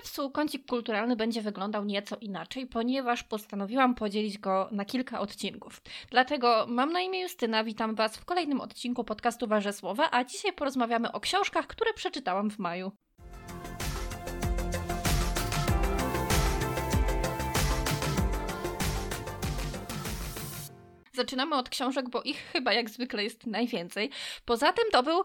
czerwcu kącik kulturalny będzie wyglądał nieco inaczej, ponieważ postanowiłam podzielić go na kilka odcinków. Dlatego mam na imię Justyna, witam Was w kolejnym odcinku podcastu Warze Słowa, a dzisiaj porozmawiamy o książkach, które przeczytałam w maju. Zaczynamy od książek, bo ich chyba jak zwykle jest najwięcej. Poza tym to był,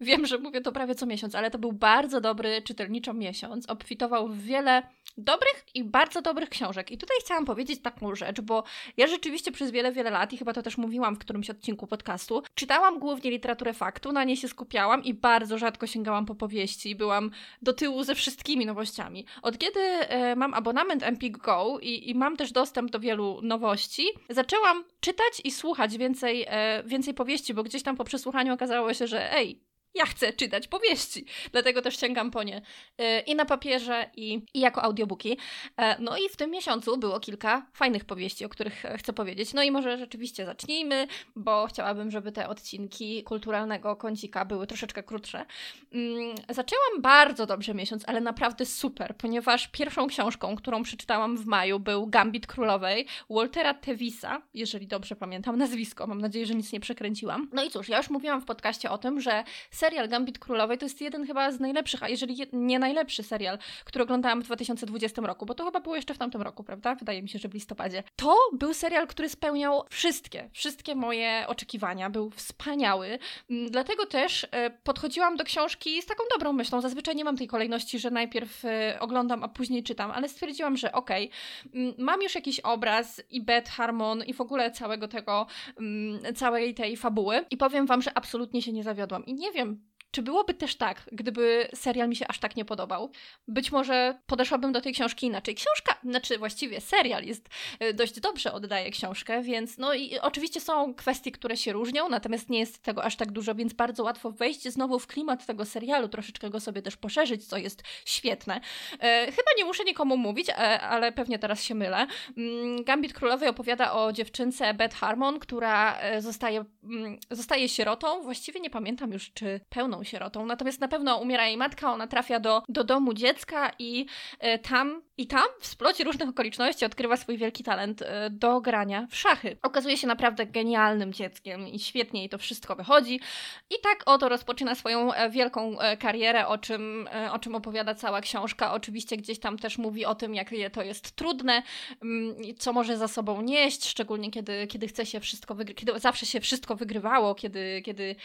wiem, że mówię to prawie co miesiąc, ale to był bardzo dobry czytelniczo miesiąc. Obfitował w wiele dobrych i bardzo dobrych książek. I tutaj chciałam powiedzieć taką rzecz, bo ja rzeczywiście przez wiele, wiele lat, i chyba to też mówiłam w którymś odcinku podcastu, czytałam głównie literaturę faktu, na niej się skupiałam i bardzo rzadko sięgałam po powieści. Byłam do tyłu ze wszystkimi nowościami. Od kiedy e, mam abonament Empik Go i, i mam też dostęp do wielu nowości, zaczęłam czytać i słuchać więcej, e, więcej powieści, bo gdzieś tam po przesłuchaniu okazało się, że ej, ja chcę czytać powieści, dlatego też sięgam po nie y, i na papierze, i, i jako audiobooki. E, no i w tym miesiącu było kilka fajnych powieści, o których chcę powiedzieć. No i może rzeczywiście zacznijmy, bo chciałabym, żeby te odcinki kulturalnego kącika były troszeczkę krótsze. Mm, zaczęłam bardzo dobrze miesiąc, ale naprawdę super, ponieważ pierwszą książką, którą przeczytałam w maju był Gambit Królowej Waltera Tevisa, jeżeli dobrze pamiętam nazwisko, mam nadzieję, że nic nie przekręciłam. No i cóż, ja już mówiłam w podcaście o tym, że serial Gambit Królowej to jest jeden chyba z najlepszych, a jeżeli nie najlepszy serial, który oglądałam w 2020 roku, bo to chyba było jeszcze w tamtym roku, prawda? Wydaje mi się, że w listopadzie. To był serial, który spełniał wszystkie, wszystkie moje oczekiwania. Był wspaniały. Mm, dlatego też e, podchodziłam do książki z taką dobrą myślą. Zazwyczaj nie mam tej kolejności, że najpierw e, oglądam, a później czytam, ale stwierdziłam, że okej, okay, mm, mam już jakiś obraz i Beth Harmon i w ogóle całego tego, mm, całej tej fabuły i powiem wam, że absolutnie się nie zawiodłam. I nie wiem, czy byłoby też tak, gdyby serial mi się aż tak nie podobał? Być może podeszłabym do tej książki inaczej. Książka, znaczy właściwie serial jest e, dość dobrze oddaje książkę, więc no i oczywiście są kwestie, które się różnią, natomiast nie jest tego aż tak dużo, więc bardzo łatwo wejść znowu w klimat tego serialu, troszeczkę go sobie też poszerzyć, co jest świetne. E, chyba nie muszę nikomu mówić, e, ale pewnie teraz się mylę. Mm, Gambit Królowej opowiada o dziewczynce Beth Harmon, która e, zostaje, mm, zostaje sierotą. Właściwie nie pamiętam już, czy pełną sierotą. Natomiast na pewno umiera jej matka, ona trafia do, do domu dziecka i e, tam i tam w splocie różnych okoliczności odkrywa swój wielki talent e, do grania w szachy. Okazuje się naprawdę genialnym dzieckiem i świetnie jej to wszystko wychodzi. I tak oto rozpoczyna swoją e, wielką karierę, o czym, o czym opowiada cała książka. Oczywiście gdzieś tam też mówi o tym, jak to jest trudne, mm, co może za sobą nieść, szczególnie kiedy, kiedy chce się wszystko wygrywać, kiedy zawsze się wszystko wygrywało, kiedy, kiedy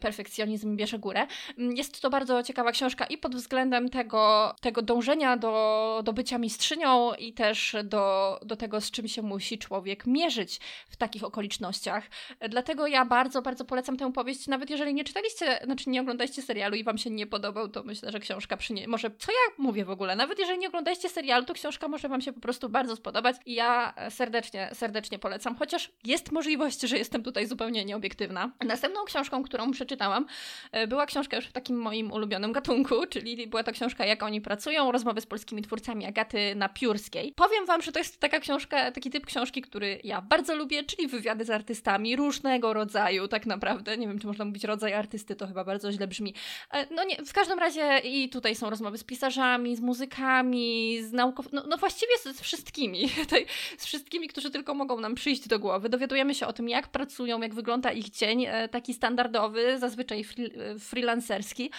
perfekcjonizm bierze górę. Mm, jest to bardzo ciekawa książka i pod względem tego, tego dążenia do, do bycia mistrzynią i też do, do tego, z czym się musi człowiek mierzyć w takich okolicznościach. Dlatego ja bardzo, bardzo polecam tę powieść, nawet jeżeli nie czytaliście, znaczy nie oglądaliście serialu i wam się nie podobał, to myślę, że książka przyniesie, może, co ja mówię w ogóle, nawet jeżeli nie oglądaliście serialu, to książka może wam się po prostu bardzo spodobać i ja serdecznie, serdecznie polecam, chociaż jest możliwość, że jestem tutaj zupełnie nieobiektywna. Następną książką, którą przeczytałam, e, była książka już w takim moim ulubionym gatunku, czyli była to książka Jak oni pracują, rozmowy z polskimi twórcami, Agaty Napiórskiej. Powiem Wam, że to jest taka książka, taki typ książki, który ja bardzo lubię, czyli wywiady z artystami różnego rodzaju, tak naprawdę. Nie wiem, czy można mówić rodzaj artysty, to chyba bardzo źle brzmi. E, no nie, w każdym razie i tutaj są rozmowy z pisarzami, z muzykami, z naukowcami, no, no, właściwie z, z wszystkimi, z wszystkimi, którzy tylko mogą nam przyjść do głowy. Dowiadujemy się o tym, jak pracują, jak wygląda ich dzień, e, taki standardowy, zazwyczaj e, freelancerski.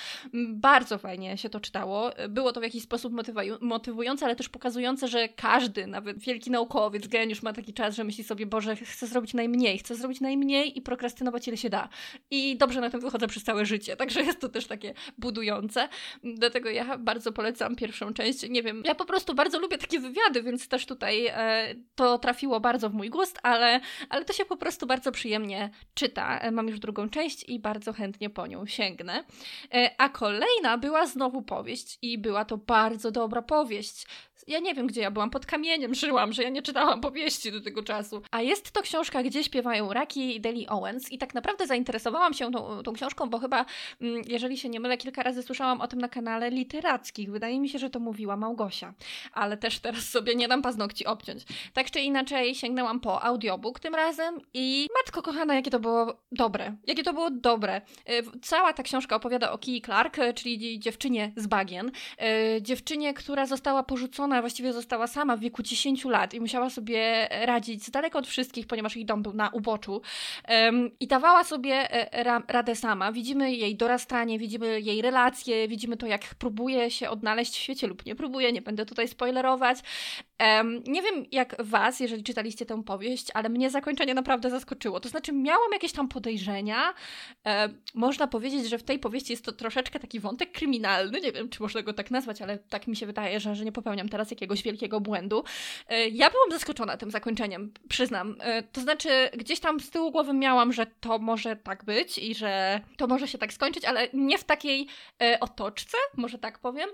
Bardzo fajnie się to czytało. Było to w jakiś sposób motywujące, ale też pokazujące, że każdy, nawet wielki naukowiec, geniusz ma taki czas, że myśli sobie, Boże, chcę zrobić najmniej, chcę zrobić najmniej i prokrastynować ile się da. I dobrze na tym wychodzę przez całe życie, także jest to też takie budujące. Dlatego ja bardzo polecam pierwszą część. Nie wiem, ja po prostu bardzo lubię takie wywiady, więc też tutaj e, to trafiło bardzo w mój gust, ale, ale to się po prostu bardzo przyjemnie czyta. E, mam już drugą część i bardzo chętnie po nią sięgnę. E, a kolejna była znowu powieść i była to bardzo dobra powieść ja nie wiem, gdzie ja byłam, pod kamieniem żyłam, że ja nie czytałam powieści do tego czasu. A jest to książka, gdzie śpiewają Raki i Deli Owens i tak naprawdę zainteresowałam się tą, tą książką, bo chyba, mm, jeżeli się nie mylę, kilka razy słyszałam o tym na kanale literackich. Wydaje mi się, że to mówiła Małgosia, ale też teraz sobie nie dam paznokci obciąć. Tak czy inaczej sięgnęłam po audiobook tym razem i matko kochana, jakie to było dobre. Jakie to było dobre. Y, cała ta książka opowiada o Kii Clark, czyli dziewczynie z bagien. Y, dziewczynie, która została porzucona, właściwie została sama w wieku 10 lat i musiała sobie radzić z daleko od wszystkich, ponieważ jej dom był na uboczu. I dawała sobie radę sama. Widzimy jej dorastanie, widzimy jej relacje, widzimy to, jak próbuje się odnaleźć w świecie lub nie próbuje, nie będę tutaj spoilerować. Um, nie wiem jak was, jeżeli czytaliście tę powieść, ale mnie zakończenie naprawdę zaskoczyło. To znaczy, miałam jakieś tam podejrzenia. E, można powiedzieć, że w tej powieści jest to troszeczkę taki wątek kryminalny. Nie wiem, czy można go tak nazwać, ale tak mi się wydaje, że, że nie popełniam teraz jakiegoś wielkiego błędu. E, ja byłam zaskoczona tym zakończeniem, przyznam. E, to znaczy, gdzieś tam z tyłu głowy miałam, że to może tak być i że to może się tak skończyć, ale nie w takiej e, otoczce, może tak powiem.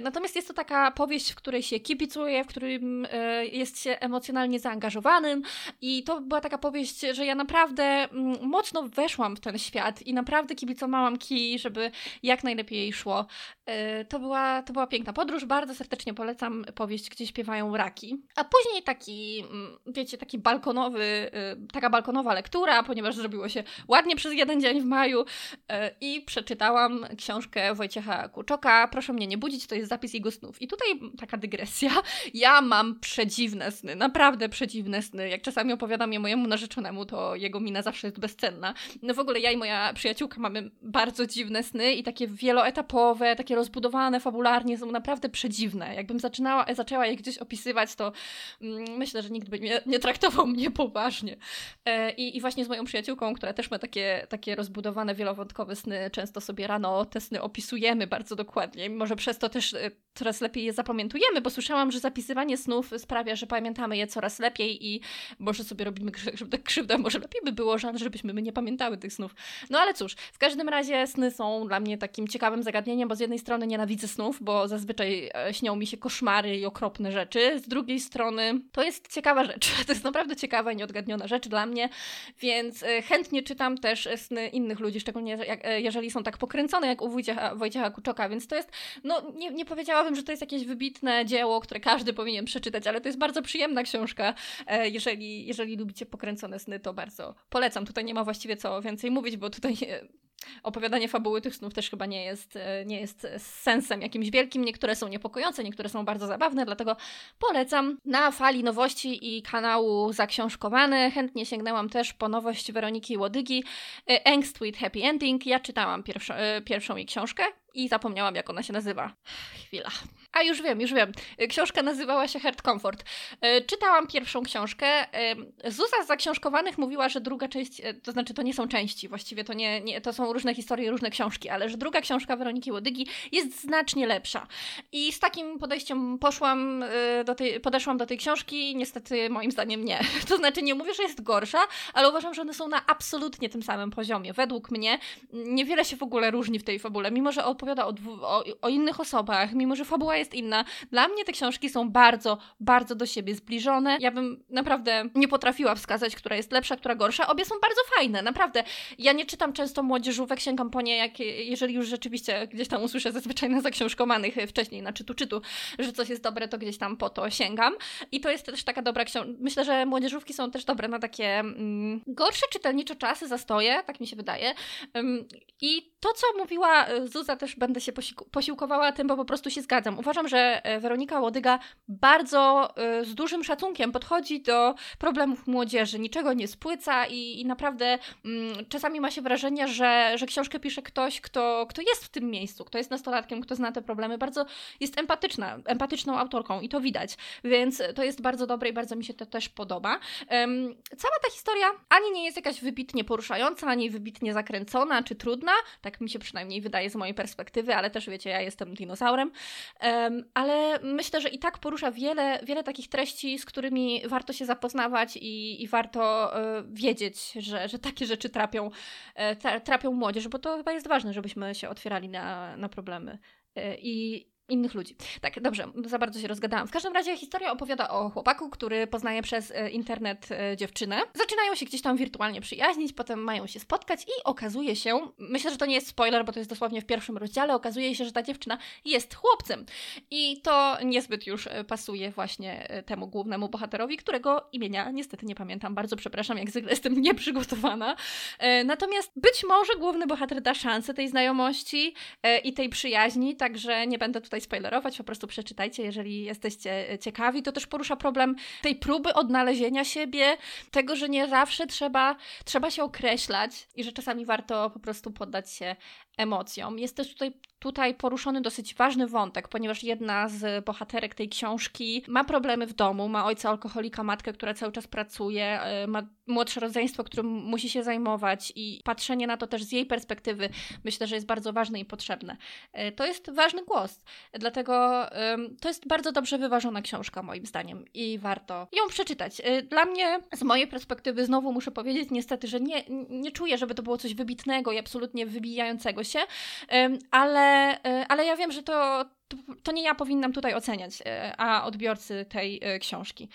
Natomiast jest to taka powieść, w której się kibicuje, w której którym e, jest się emocjonalnie zaangażowanym i to była taka powieść, że ja naprawdę mm, mocno weszłam w ten świat i naprawdę kibicowałam Ki, żeby jak najlepiej jej szło. E, to była, to była piękna podróż, bardzo serdecznie polecam powieść, gdzie śpiewają raki. A później taki, mm, wiecie, taki balkonowy, e, taka balkonowa lektura, ponieważ zrobiło się ładnie przez jeden dzień w maju i przeczytałam książkę Wojciecha Kuczoka, Proszę mnie nie budzić, to jest zapis jego snów. I tutaj taka dygresja. Ja mam przedziwne sny, naprawdę przedziwne sny. Jak czasami opowiadam je mojemu narzeczonemu, to jego mina zawsze jest bezcenna. No w ogóle ja i moja przyjaciółka mamy bardzo dziwne sny i takie wieloetapowe, takie rozbudowane fabularnie, są naprawdę przedziwne. Jakbym zaczynała, zaczęła je gdzieś opisywać, to mm, myślę, że nikt by nie, nie traktował mnie poważnie. E, i, I właśnie z moją przyjaciółką, która też ma takie, takie rozbudowane, wielowątkowe sny, często sobie rano te sny opisujemy bardzo dokładnie. Może przez to też e, coraz lepiej je zapamiętujemy, bo słyszałam, że zapisywanie snów sprawia, że pamiętamy je coraz lepiej i może sobie robimy krzywdę, krzywdę może lepiej by było, żebyśmy my nie pamiętały tych snów. No ale cóż, w każdym razie sny są dla mnie takim ciekawym zagadnieniem, bo z jednej strony nienawidzę snów, bo zazwyczaj e, śnią mi się koszmary i okropne rzeczy, z drugiej strony to jest ciekawa rzecz, to jest naprawdę ciekawa i nieodgadniona rzecz dla mnie, więc e, chętnie czytam też sny innych ludzi, szczególnie e, jeżeli są tak pokręcone jak u Wojciecha, Wojciecha Kuczoka, więc to jest, no nie, nie powiedziałabym, że to jest jakieś wybitne dzieło, które każdy powinien przeczytać, ale to jest bardzo przyjemna książka. E, jeżeli, jeżeli lubicie pokręcone sny, to bardzo polecam. Tutaj nie ma właściwie co więcej mówić, bo tutaj e, opowiadanie fabuły tych snów też chyba nie jest, e, nie jest sensem jakimś wielkim. Niektóre są niepokojące, niektóre są bardzo zabawne, dlatego polecam. Na fali nowości i kanału Zaksiążkowany chętnie sięgnęłam też po nowość Weroniki Łodygi Angst with Happy Ending. Ja czytałam pierwszą, pierwszą jej książkę i zapomniałam jak ona się nazywa. Chwila. A już wiem, już wiem. Książka nazywała się Heart Comfort. E, czytałam pierwszą książkę. Zuza z zaksiążkowanych mówiła, że druga część, e, to znaczy to nie są części, właściwie to nie, nie to są różne historie, różne książki, ale że druga książka Weroniki Łodygi jest znacznie lepsza. I z takim podejściem poszłam do tej, podeszłam do tej książki, niestety moim zdaniem nie. To znaczy nie mówię, że jest gorsza, ale uważam, że one są na absolutnie tym samym poziomie. Według mnie niewiele się w ogóle różni w tej fabule, mimo że opowiada o, o, o innych osobach, mimo że fabuła jest inna. Dla mnie te książki są bardzo, bardzo do siebie zbliżone. Ja bym naprawdę nie potrafiła wskazać, która jest lepsza, która gorsza. Obie są bardzo fajne, naprawdę. Ja nie czytam często młodzieżówek, sięgam po nie, jak, jeżeli już rzeczywiście gdzieś tam usłyszę zazwyczaj na zaksiążkowanych wcześniej, na czytu czytu, że coś jest dobre, to gdzieś tam po to sięgam. I to jest też taka dobra książka. Myślę, że młodzieżówki są też dobre na takie mm, gorsze czytelnicze czasy, zastoje, tak mi się wydaje. I to, co mówiła Zuza, też będę się posiłkowała tym, bo po prostu się zgadzam. Uważam, że e, Weronika Łodyga bardzo e, z dużym szacunkiem podchodzi do problemów młodzieży, niczego nie spłyca i, i naprawdę mm, czasami ma się wrażenie, że, że książkę pisze ktoś, kto, kto jest w tym miejscu, kto jest nastolatkiem, kto zna te problemy, bardzo jest empatyczna, empatyczną autorką i to widać, więc to jest bardzo dobre i bardzo mi się to też podoba. Cała ta historia ani nie jest jakaś wybitnie poruszająca, ani wybitnie zakręcona czy trudna, tak mi się przynajmniej wydaje z mojej perspektywy, ale też wiecie, ja jestem dinozaurem. Ale myślę, że i tak porusza wiele, wiele takich treści, z którymi warto się zapoznawać i, i warto y, wiedzieć, że, że takie rzeczy trapią, y, trapią młodzież, bo to chyba jest ważne, żebyśmy się otwierali na, na problemy. Y, I innych ludzi. Tak, dobrze, za bardzo się rozgadałam. W każdym razie historia opowiada o chłopaku, który poznaje przez e, internet e, dziewczynę. Zaczynają się gdzieś tam wirtualnie przyjaźnić, potem mają się spotkać i okazuje się, myślę, że to nie jest spoiler, bo to jest dosłownie w pierwszym rozdziale, okazuje się, że ta dziewczyna jest chłopcem. I to niezbyt już e, pasuje właśnie temu głównemu bohaterowi, którego imienia niestety nie pamiętam. Bardzo przepraszam, jak zwykle jestem nieprzygotowana. Natomiast być może główny bohater da szansę tej znajomości i tej przyjaźni, także nie będę tutaj spoilerować, po prostu przeczytajcie, jeżeli jesteście e, ciekawi. To też porusza problem tej próby odnalezienia siebie, tego, że nie zawsze trzeba, trzeba się określać i że czasami warto po prostu poddać się emocjom. Jest też tutaj, tutaj poruszony dosyć ważny wątek, ponieważ jedna z bohaterek tej książki ma problemy w domu, ma ojca alkoholika, matkę, która cały czas pracuje, e, ma młodsze rodzeństwo, którym musi się zajmować i patrzenie na to też z jej perspektywy myślę, że jest bardzo ważne i potrzebne. E, to jest ważny głos, dlatego to jest bardzo dobrze wyważona książka moim zdaniem i warto ją przeczytać. E, dla mnie, z mojej perspektywy, znowu muszę powiedzieć niestety, że nie, nie czuję, żeby to było coś wybitnego i absolutnie wybijającego się, ale, e, ale ja wiem, że to, to, to nie ja powinnam tutaj oceniać, e, a odbiorcy tej e, książki.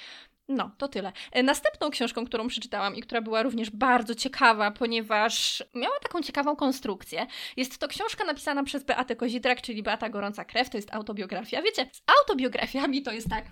No, to tyle. Następną książką, którą przeczytałam i która była również bardzo ciekawa, ponieważ miała taką ciekawą konstrukcję, jest to książka napisana przez Beatę Kozidrak, czyli Beata Gorąca Krew, to jest autobiografia. Wiecie, z autobiografiami to jest tak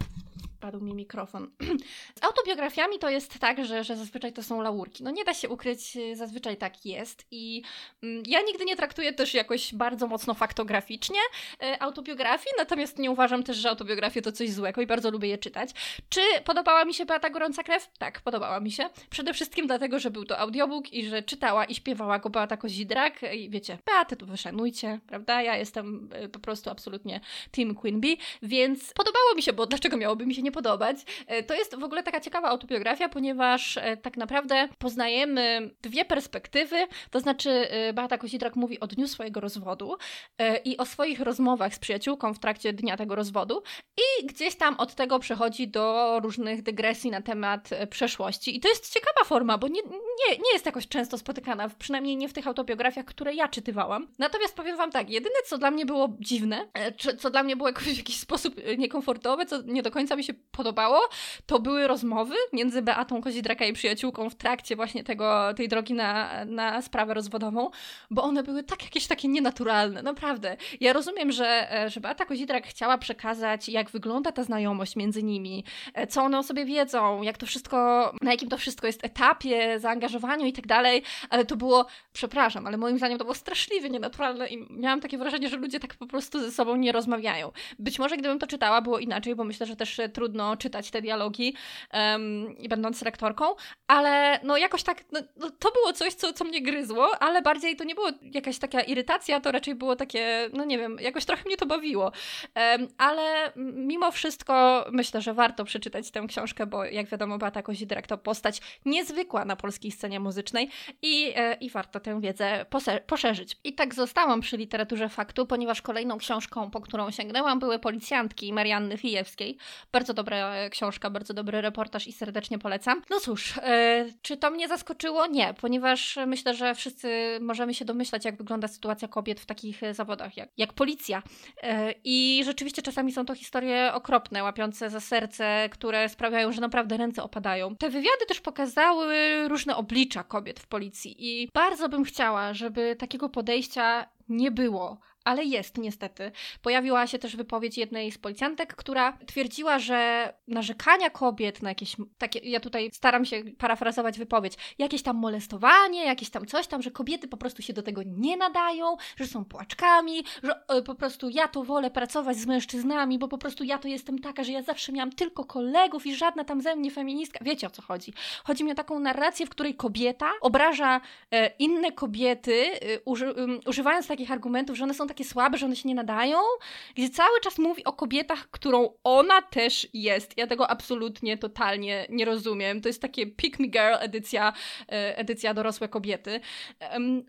Padł mi mikrofon. Z autobiografiami to jest tak, że, że zazwyczaj to są laurki. No nie da się ukryć, zazwyczaj tak jest. I mm, ja nigdy nie traktuję też jakoś bardzo mocno faktograficznie y, autobiografii, natomiast nie uważam też, że autobiografie to coś złego i bardzo lubię je czytać. Czy podobała mi się Beata Gorąca Krew? Tak, podobała mi się. Przede wszystkim dlatego, że był to audiobook i że czytała i śpiewała go Beata Kozidrak. I wiecie, Beatę to wyszanujcie, prawda? Ja jestem y, po prostu absolutnie Team Queen Bee, więc podobało mi się, bo dlaczego miałoby mi się nie podobać. E, to jest w ogóle taka ciekawa autobiografia, ponieważ e, tak naprawdę poznajemy dwie perspektywy, to znaczy e, Beata Kozidrak mówi o dniu swojego rozwodu i o swoich rozmowach z przyjaciółką w trakcie dnia tego rozwodu i gdzieś tam od tego przechodzi do różnych dygresji na temat przeszłości. I to jest ciekawa forma, bo nie, nie, nie jest jakoś często spotykana, przynajmniej nie w tych autobiografiach, które ja czytywałam. Natomiast powiem Wam tak, jedyne co dla mnie było dziwne, co dla mnie było jakoś w jakiś sposób niekomfortowe, co nie do końca mi się podobało, to były rozmowy między Beatą Kozidraka i przyjaciółką w trakcie właśnie tego, tej drogi na, na sprawę rozwodową, bo one były tak jakieś takie nienaturalne, naprawdę. Ja rozumiem, że, e, że Beata Kozidrak chciała przekazać, jak wygląda ta znajomość między nimi, e, co one o sobie wiedzą, jak to wszystko, na jakim to wszystko jest etapie, zaangażowaniu i tak dalej, ale to było, przepraszam, ale moim zdaniem to było straszliwie nienaturalne i miałam takie wrażenie, że ludzie tak po prostu ze sobą nie rozmawiają. Być może gdybym to czytała, było inaczej, bo myślę, że też trudno trudno czytać te dialogi um, będąc lektorką, ale no jakoś tak, no, no, to było coś, co, co mnie gryzło, ale bardziej to nie było jakaś taka irytacja, to raczej było takie, no nie wiem, jakoś trochę mnie to bawiło. Um, ale mimo wszystko myślę, że warto przeczytać tę książkę, bo jak wiadomo Beata Kozidrak to postać niezwykła na polskiej scenie muzycznej i, e, i warto tę wiedzę poszerzyć. I tak zostałam przy literaturze faktu, ponieważ kolejną książką, po którą sięgnęłam, były Policjantki Marianny Fijewskiej. Bardzo dobra dobra książka, bardzo dobry reportaż i serdecznie polecam. No cóż, e, czy to mnie zaskoczyło? Nie, ponieważ myślę, że wszyscy możemy się domyślać, jak wygląda sytuacja kobiet w takich zawodach jak, jak policja. E, I rzeczywiście czasami są to historie okropne, łapiące za serce, które sprawiają, że naprawdę ręce opadają. Te wywiady też pokazały różne oblicza kobiet w policji i bardzo bym chciała, żeby takiego podejścia nie było, ale jest niestety. Pojawiła się też wypowiedź jednej z policjantek, która twierdziła, że narzekania kobiet na jakieś takie, ja tutaj staram się parafrazować wypowiedź, jakieś tam molestowanie, jakieś tam coś tam, że kobiety po prostu się do tego nie nadają, że są płaczkami, że y, po prostu ja to wolę pracować z mężczyznami, bo po prostu ja to jestem taka, że ja zawsze miałam tylko kolegów i żadna tam ze mnie feministka. Wiecie o co chodzi? Chodzi mi o taką narrację, w której kobieta obraża e, inne kobiety, e, uży, używając takich argumentów, że one są takie słabe, że one się nie nadają, gdzie cały czas mówi o kobietach, którą ona też jest. Ja tego absolutnie, totalnie nie rozumiem. To jest takie pick me girl edycja, e, edycja dorosłe kobiety.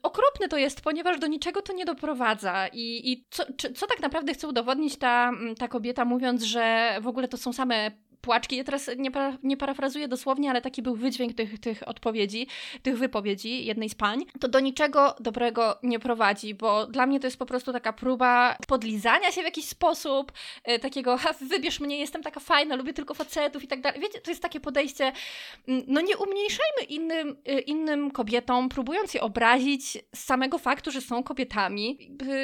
Okropne to jest, ponieważ do niczego to nie doprowadza i, i co, co tak naprawdę chce udowodnić ta, ta kobieta, mówiąc, że w ogóle to są same płaczki. Ja teraz nie, para, nie parafrazuję dosłownie, ale taki był wydźwięk tych, tych odpowiedzi, tych wypowiedzi jednej z pań. To do niczego dobrego nie prowadzi, bo dla mnie to jest po prostu taka próba podlizania się w jakiś sposób, e, takiego wybierz mnie, jestem taka fajna, lubię tylko facetów i tak dalej. Wiecie, to jest takie podejście, mm, no nie umniejszajmy innym, e, innym kobietom, próbując je obrazić z samego faktu, że są kobietami.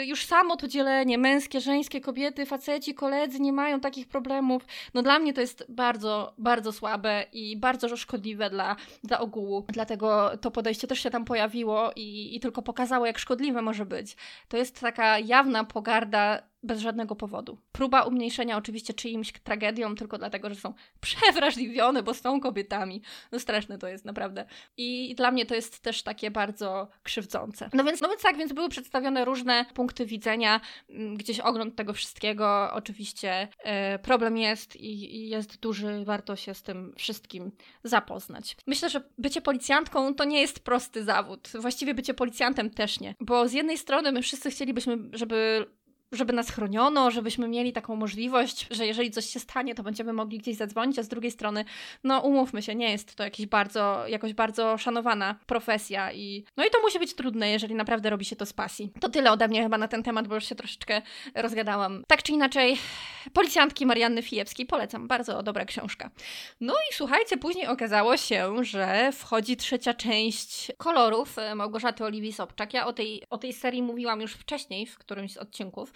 Już samo to dzielenie męskie, żeńskie, kobiety, faceci, koledzy nie mają takich problemów. No dla mnie to jest bardzo, bardzo słabe i bardzo szkodliwe dla, dla ogółu. Dlatego to podejście też się tam pojawiło i, i tylko pokazało, jak szkodliwe może być. To jest taka jawna pogarda bez żadnego powodu. Próba umniejszenia oczywiście czyimś tragedią tylko dlatego, że są przewrażliwione, bo są kobietami. No straszne to jest naprawdę. I dla mnie to jest też takie bardzo krzywdzące. No więc, no więc tak, więc były przedstawione różne punkty widzenia, mm, gdzieś ogląd tego wszystkiego. Oczywiście e, problem jest i, i jest duży, warto się z tym wszystkim zapoznać. Myślę, że bycie policjantką to nie jest prosty zawód. Właściwie bycie policjantem też nie. Bo z jednej strony my wszyscy chcielibyśmy, żeby żeby nas chroniono, żebyśmy mieli taką możliwość, że jeżeli coś się stanie, to będziemy mogli gdzieś zadzwonić, a z drugiej strony, no umówmy się, nie jest to jakiś bardzo, jakoś bardzo szanowana profesja i no i to musi być trudne, jeżeli naprawdę robi się to z pasji. To tyle ode mnie chyba na ten temat, bo już się troszeczkę rozgadałam. Tak czy inaczej, Policjantki Marianny Fijewskiej polecam, bardzo dobra książka. No i słuchajcie, później okazało się, że wchodzi trzecia część kolorów Małgorzaty Oliwii Sobczak. Ja o tej, o tej serii mówiłam już wcześniej w którymś z odcinków.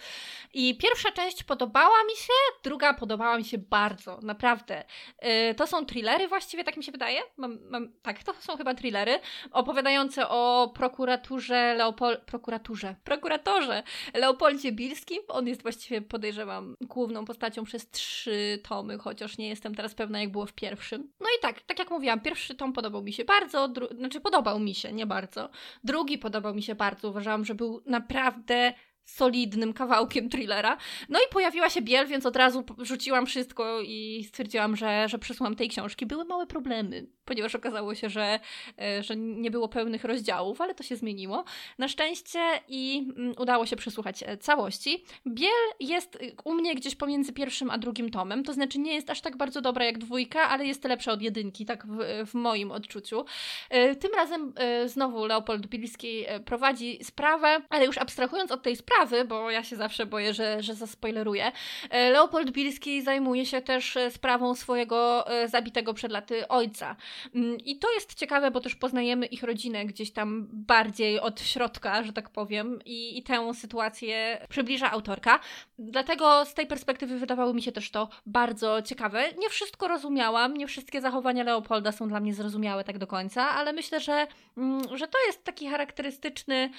I pierwsza część podobała mi się, druga podobała mi się bardzo, naprawdę. Yy, to są thrillery właściwie, tak mi się wydaje. Mam, mam, tak, to są chyba thrillery opowiadające o prokuraturze Leopold... prokuraturze? Prokuratorze Leopoldzie Bilskim. On jest właściwie, podejrzewam, główną postacią przez trzy tomy, chociaż nie jestem teraz pewna, jak było w pierwszym. No i tak, tak jak mówiłam, pierwszy tom podobał mi się bardzo, dru- znaczy podobał mi się, nie bardzo. Drugi podobał mi się bardzo, uważałam, że był naprawdę solidnym kawałkiem thrillera. No i pojawiła się Biel, więc od razu rzuciłam wszystko i stwierdziłam, że, że przesłam tej książki. Były małe problemy, ponieważ okazało się, że, e, że nie było pełnych rozdziałów, ale to się zmieniło. Na szczęście i mm, udało się przesłuchać e, całości. Biel jest y, u mnie gdzieś pomiędzy pierwszym a drugim tomem, to znaczy nie jest aż tak bardzo dobra jak dwójka, ale jest lepsza od jedynki, tak w, w moim odczuciu. E, tym razem znowu Leopold Bilski prowadzi sprawę, ale już abstrahując od tej sprawy, sprawy, bo ja się zawsze boję, że, że zaspoileruję. E, Leopold Bilski zajmuje się też e, sprawą swojego e, zabitego przed laty ojca. Mm, I to jest ciekawe, bo też poznajemy ich rodzinę gdzieś tam bardziej od środka, że tak powiem, i, i tę sytuację przybliża autorka. Dlatego z tej perspektywy wydawało mi się też to bardzo ciekawe. Nie wszystko rozumiałam, nie wszystkie zachowania Leopolda są dla mnie zrozumiałe tak do końca, ale myślę, że, mm, że to jest taki charakterystyczny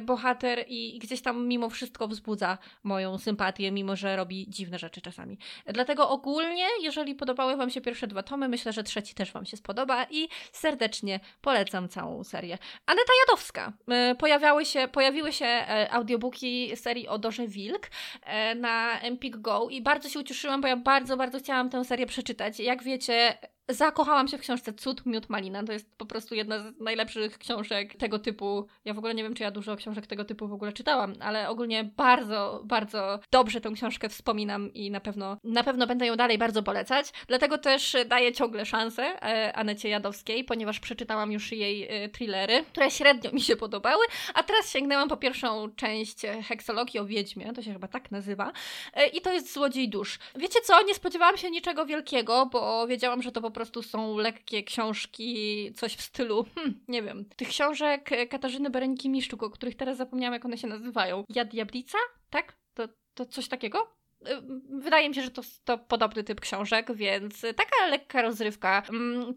bohater i, i gdzieś tam mimo wszystko wzbudza moją sympatię, mimo że robi dziwne rzeczy czasami. Dlatego ogólnie, jeżeli podobały Wam się pierwsze dwa tomy, myślę, że trzeci też Wam się spodoba i serdecznie polecam całą serię. Aneta Jadowska. E, pojawiały się, pojawiły się e, audiobooki serii o Dorze Wilk e, na Empik Go i bardzo się ucieszyłam, bo ja bardzo, bardzo chciałam tę serię przeczytać. Jak wiecie, Zakochałam się w książce Cud, Miód, Malina. To jest po prostu jedna z najlepszych książek tego typu. Ja w ogóle nie wiem, czy ja dużo książek tego typu w ogóle czytałam, ale ogólnie bardzo, bardzo dobrze tę książkę wspominam i na pewno, na pewno będę ją dalej bardzo polecać. Dlatego też daję ciągle szansę e, Anecie Jadowskiej, ponieważ przeczytałam już jej e, thrillery, które średnio mi się podobały, a teraz sięgnęłam po pierwszą część Heksologii o Wiedźmie, to się chyba tak nazywa, e, i to jest Złodziej Dusz. Wiecie co? Nie spodziewałam się niczego wielkiego, bo wiedziałam, że to po prostu są lekkie książki, coś w stylu, hmm, nie wiem, tych książek Katarzyny Bereniki-Miszczuk, o których teraz zapomniałam, jak one się nazywają. Ja Diablica? Tak? To, to coś takiego? Wydaje mi się, że to, to podobny typ książek, więc taka lekka rozrywka.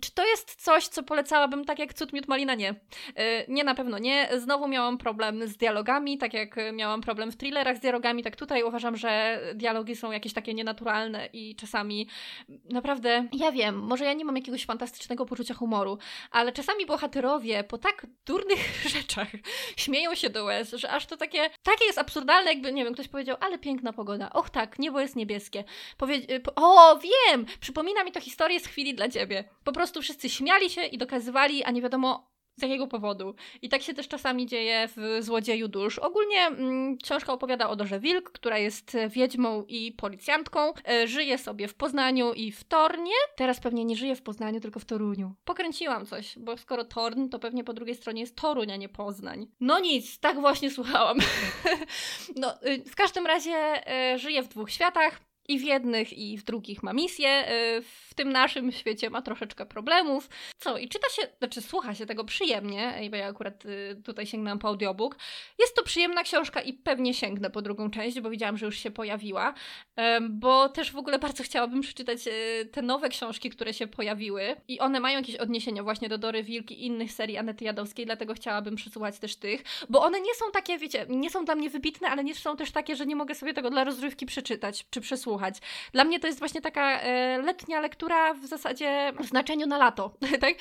Czy to jest coś, co polecałabym tak jak Cud Miód Malina? Nie. Y, nie, na pewno nie. Znowu miałam problem z dialogami, tak jak miałam problem w thrillerach z dialogami, tak tutaj uważam, że dialogi są jakieś takie nienaturalne i czasami naprawdę, ja wiem, może ja nie mam jakiegoś fantastycznego poczucia humoru, ale czasami bohaterowie po tak durnych rzeczach śmieją się do łez, że aż to takie, takie jest absurdalne, jakby, nie wiem, ktoś powiedział, ale piękna pogoda. Och tak, tak, niebo jest niebieskie. Powie y, o, wiem! Przypomina mi to historię z chwili dla ciebie. Po prostu wszyscy śmiali się i dokazywali, a nie wiadomo z jakiego powodu. I tak się też czasami dzieje w Złodzieju Dusz. Ogólnie mm, książka opowiada o Dorze Wilk, która jest wiedźmą i policjantką. E, żyje sobie w Poznaniu i w Tornie. Teraz pewnie nie żyje w Poznaniu, tylko w Toruniu. Pokręciłam coś, bo skoro Torn, to pewnie po drugiej stronie jest Toruń, a nie Poznań. No nic, tak właśnie słuchałam. no, y, w każdym razie e, żyje w dwóch światach i w jednych, i w drugich ma misję. Y, w tym naszym świecie ma troszeczkę problemów. Co? I czyta się, znaczy słucha się tego przyjemnie, bo ja akurat y, tutaj sięgnęłam po audiobook. Jest to przyjemna książka i pewnie sięgnę po drugą część, bo widziałam, że już się pojawiła. Bo też w ogóle bardzo chciałabym przeczytać y, te nowe książki, które się pojawiły. I one mają jakieś odniesienia właśnie do Dory Wilki i innych serii Anety Jadowskiej, dlatego chciałabym przesłuchać też tych. Bo one nie są takie, wiecie, nie są dla mnie wybitne, ale nie są też takie, że nie mogę sobie tego dla rozrywki przeczytać czy przesłuchać słuchać. Dla mnie to jest właśnie taka e, letnia lektura w zasadzie w znaczeniu na lato, tak?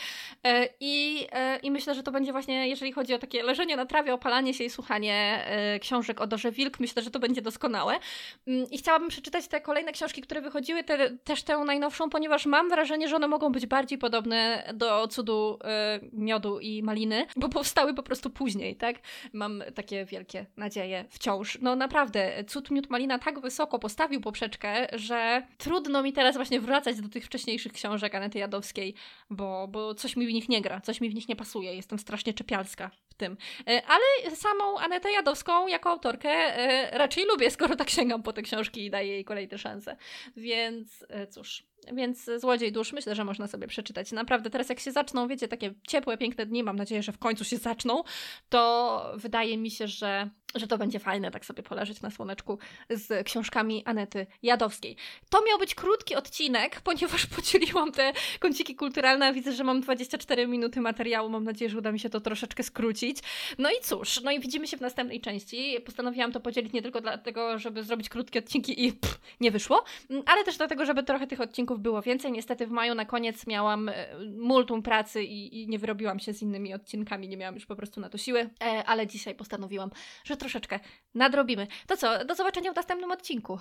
E, i, e, I myślę, że to będzie właśnie, jeżeli chodzi o takie leżenie na trawie, opalanie się i słuchanie książek o Dorze Wilk, myślę, że to będzie doskonałe. Mm, I chciałabym przeczytać te kolejne książki, które wychodziły, te, też tę najnowszą, ponieważ mam wrażenie, że one mogą być bardziej podobne do cudu miodu i maliny, bo powstały po prostu później, tak? Mam takie wielkie nadzieje wciąż. No naprawdę, cud miód malina tak wysoko postawił poprzeczkę, że trudno mi teraz właśnie wracać do tych wcześniejszych książek Anety Jadowskiej, bo, bo coś mi w nich nie gra, coś mi w nich nie pasuje. Jestem strasznie czepialska w tym. E, ale samą Anetę Jadowską jako autorkę e, raczej lubię, skoro tak sięgam po te książki i daję jej kolejne szanse. Więc e, cóż, więc Złodziej Dusz myślę, że można sobie przeczytać. Naprawdę teraz jak się zaczną, wiecie, takie ciepłe, piękne dni, mam nadzieję, że w końcu się zaczną, to wydaje mi się, że że to będzie fajne tak sobie poleżeć na słoneczku z książkami Anety Jadowskiej. To miał być krótki odcinek, ponieważ podzieliłam te kąciki kulturalne, widzę, że mam 24 minuty materiału, mam nadzieję, że uda mi się to troszeczkę skrócić. No i cóż, no i widzimy się w następnej części. Postanowiłam to podzielić nie tylko dlatego, żeby zrobić krótkie odcinki i pff, nie wyszło, ale też dlatego, żeby trochę tych odcinków było więcej. Niestety w maju na koniec miałam e, multum pracy i, i nie wyrobiłam się z innymi odcinkami, nie miałam już po prostu na to siły, e, ale dzisiaj postanowiłam, że troszeczkę nadrobimy. To co, do zobaczenia w następnym odcinku.